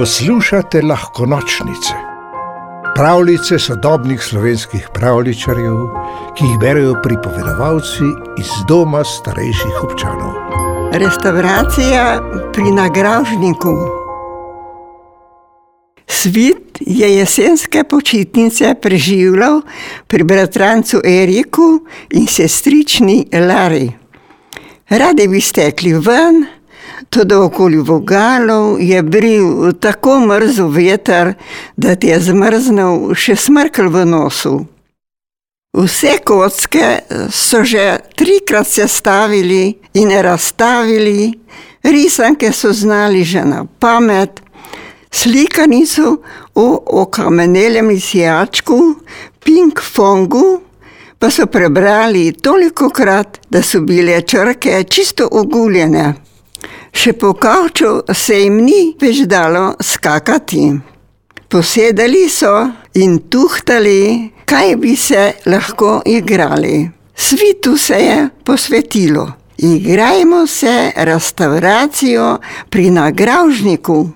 Poslušate lahko nočnice, pravljice sodobnih slovenskih pravličarjev, ki jih berijo pripovedovalci iz doma starejših občanov. Restauracija pri nagražniku. Svit je jesenske počitnice preživljal pri bratrancu Eriku in sestrični Lari. Radi bi stekli ven, tudi okoli vogalov je bril tako mrzel veter, da ti je zmrznil še smrkl v nosu. Vse kocke so že trikrat sestavili in razstavili, risanke so znali že na pamet, slikanico o okamenelem sijačku, ping-pongu, pa so prebrali toliko krat, da so bile črke čisto oguljene. Še po kavču se jim ni več dalo skakati. Posedali so in tuhtali, kaj bi se lahko igrali. Svitu se je posvetilo. Igrajmo se restauracijo pri nagražniku.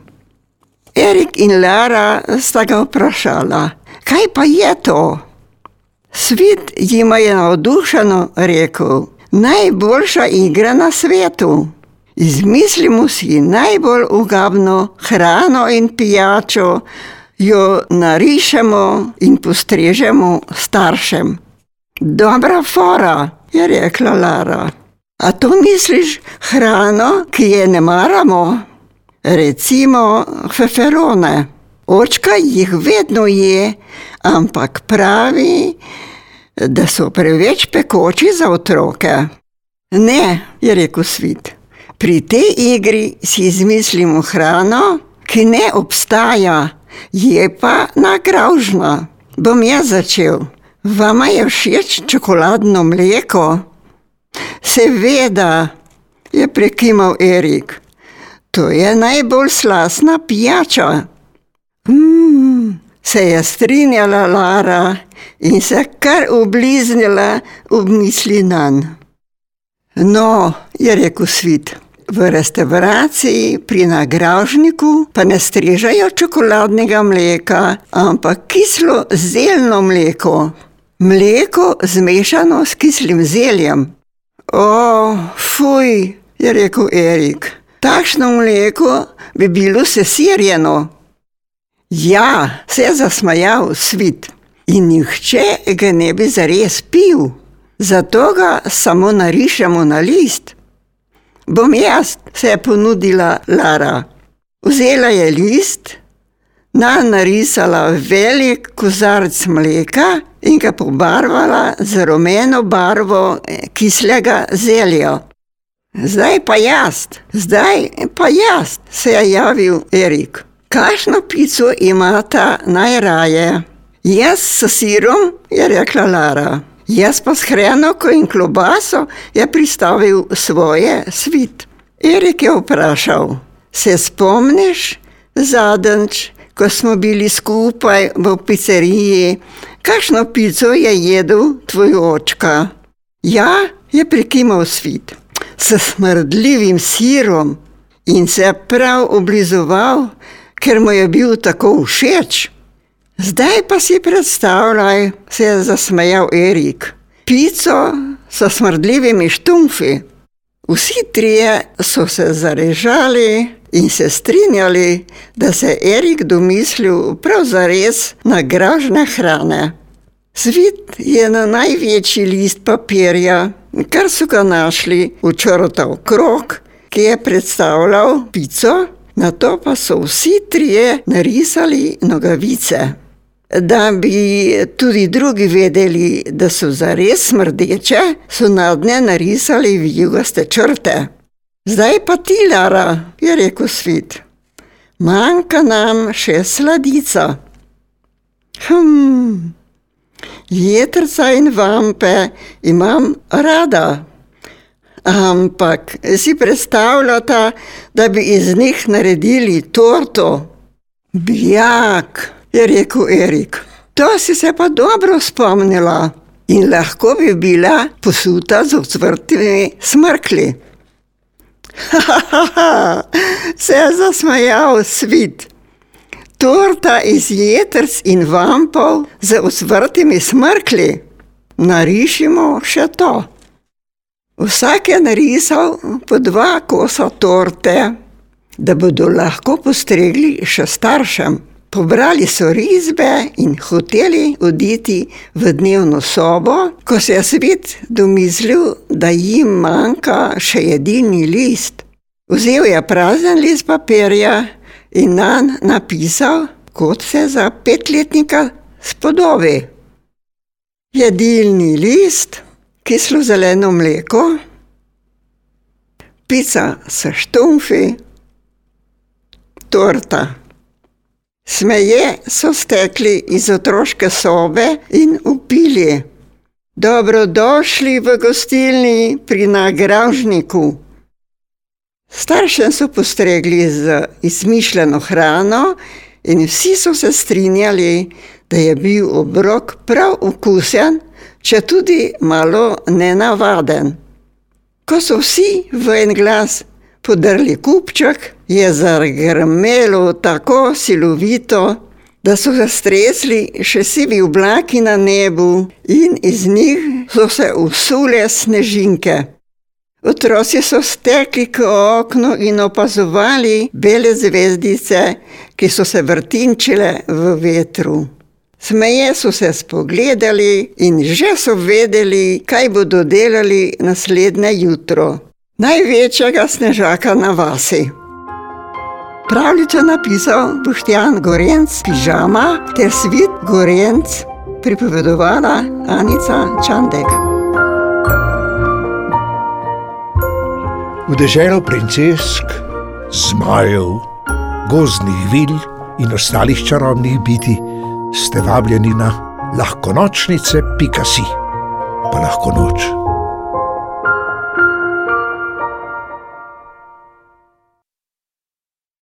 Erik in Lara sta ga vprašala, kaj pa je to? Svit jim je navdušeno rekel: Najboljša igra na svetu. Izmislimo si najbolj ugabno hrano in pijačo, jo narišemo in postrežemo staršem. Dobra fora, je rekla Lara. A to misliš hrano, ki je ne maramo? Recimo feferone. Očka jih vedno je, ampak pravi, da so preveč pekoči za otroke. Ne, je rekel Svit. Pri tej igri si izmislimo hrano, ki ne obstaja, je pa nagražna. Bom jaz začel. Vama je všeč čokoladno mleko? Seveda, je prekimal Erik. To je najbolj slasna pijača. Mmm, se je strinjala Lara in se kar obliznila ob misli nanj. No, je rekel Svit. V restavraciji pri nagražniku pa ne strežajo čokoladnega mleka, ampak kislo zeljno mleko. Mleko zmešano s kislim zeljem. O, fuj, je rekel Erik. Takšno mleko bi bilo sesirjeno. Ja, se je zasmajal svit. In nihče ga ne bi zares pil, zato ga samo narišemo na list. Bom jaz, se je ponudila Lara. Vzela je list, na narisala velik kozarc mleka in ga pobarvala z rumeno barvo kislega zelja. Zdaj pa jaz, zdaj pa jaz, se je javil Erik. Kakšno pico imata najraje? Jaz s sirom, je rekla Lara. Jaz pa s hrenovko in klobaso je pristavil svoje svit. Erik je vprašal: Se spomniš zadnjič, ko smo bili skupaj v pizzeriji, kakšno pico je jedel tvoj očka? Ja, je prekimal svit. S smrdljivim sirom in se prav oblizoval, ker mu je bil tako všeč. Zdaj pa si predstavljaj, se je zasmejal Erik. Pico s smrdljivimi štumfi. Vsi trije so se zarežali in se strinjali, da se je Erik domislil prav zares na gražne hrane. Svit je na največji list papirja, kar so ga našli, učrtal krok, ki je predstavljal pico, na to pa so vsi trije narisali nogavice da bi tudi drugi vedeli, da so zares smrdeče, so na dne narisali vijugaste črte. Zdaj pa ti, Lara, je rekel Svit. Manjka nam še sladica. Hm, jedrca in vampe imam rada. Ampak si predstavljata, da bi iz njih naredili torto? Bijak, je rekel Erik. To si se pa dobro spomnila in lahko bi bila posuta z odvrtimi smrkli. Ha, se je zasmejal svit. torta iz jetrc in vampov z usvrtimi smrkli. Narišimo še to. Vsak je narisal po dva kosa torte, da bodo lahko postregli še staršem. Pobrali so risbe in hoteli oditi v dnevno sobo, ko se je svet domislil, da jim manjka še jedilni list. Vzel je prazen list papirja in nanj napisal, kot se za petletnika spodobi. Jedilni list, kislo zeleno mleko, pica s štumfi, torta. Smeje so stekli iz otroške sobe in upili: Dobrodošli v gostilni pri nagražniku. Staršem so postregli z izmišljeno hrano, in vsi so se strinjali, da je bil obrok prav okusen, če tudi malo nenavaden. Ko so vsi v en glas podrli kupček, je zagrmelo tako silovito, da so se stresli še sivi oblaki na nebu in iz njih so se usule snežinke. Otroci so stekli k oknu in opazovali bele zvezdice, ki so se vrtinčile v vetru. Smeje so se spogledali in že so vedeli, kaj bodo delali naslednje jutro. Največjega snežaka na vasi. Pravljico napisal Boštjan Gorenc, pižama ter svit Gorenc, pripovedovala Anica Čandek. V deželo princesk, zmajev, gozdnih vil in ostalih čarobnih biti ste vabljeni na lahko nočnice, pika si, pa lahko noč.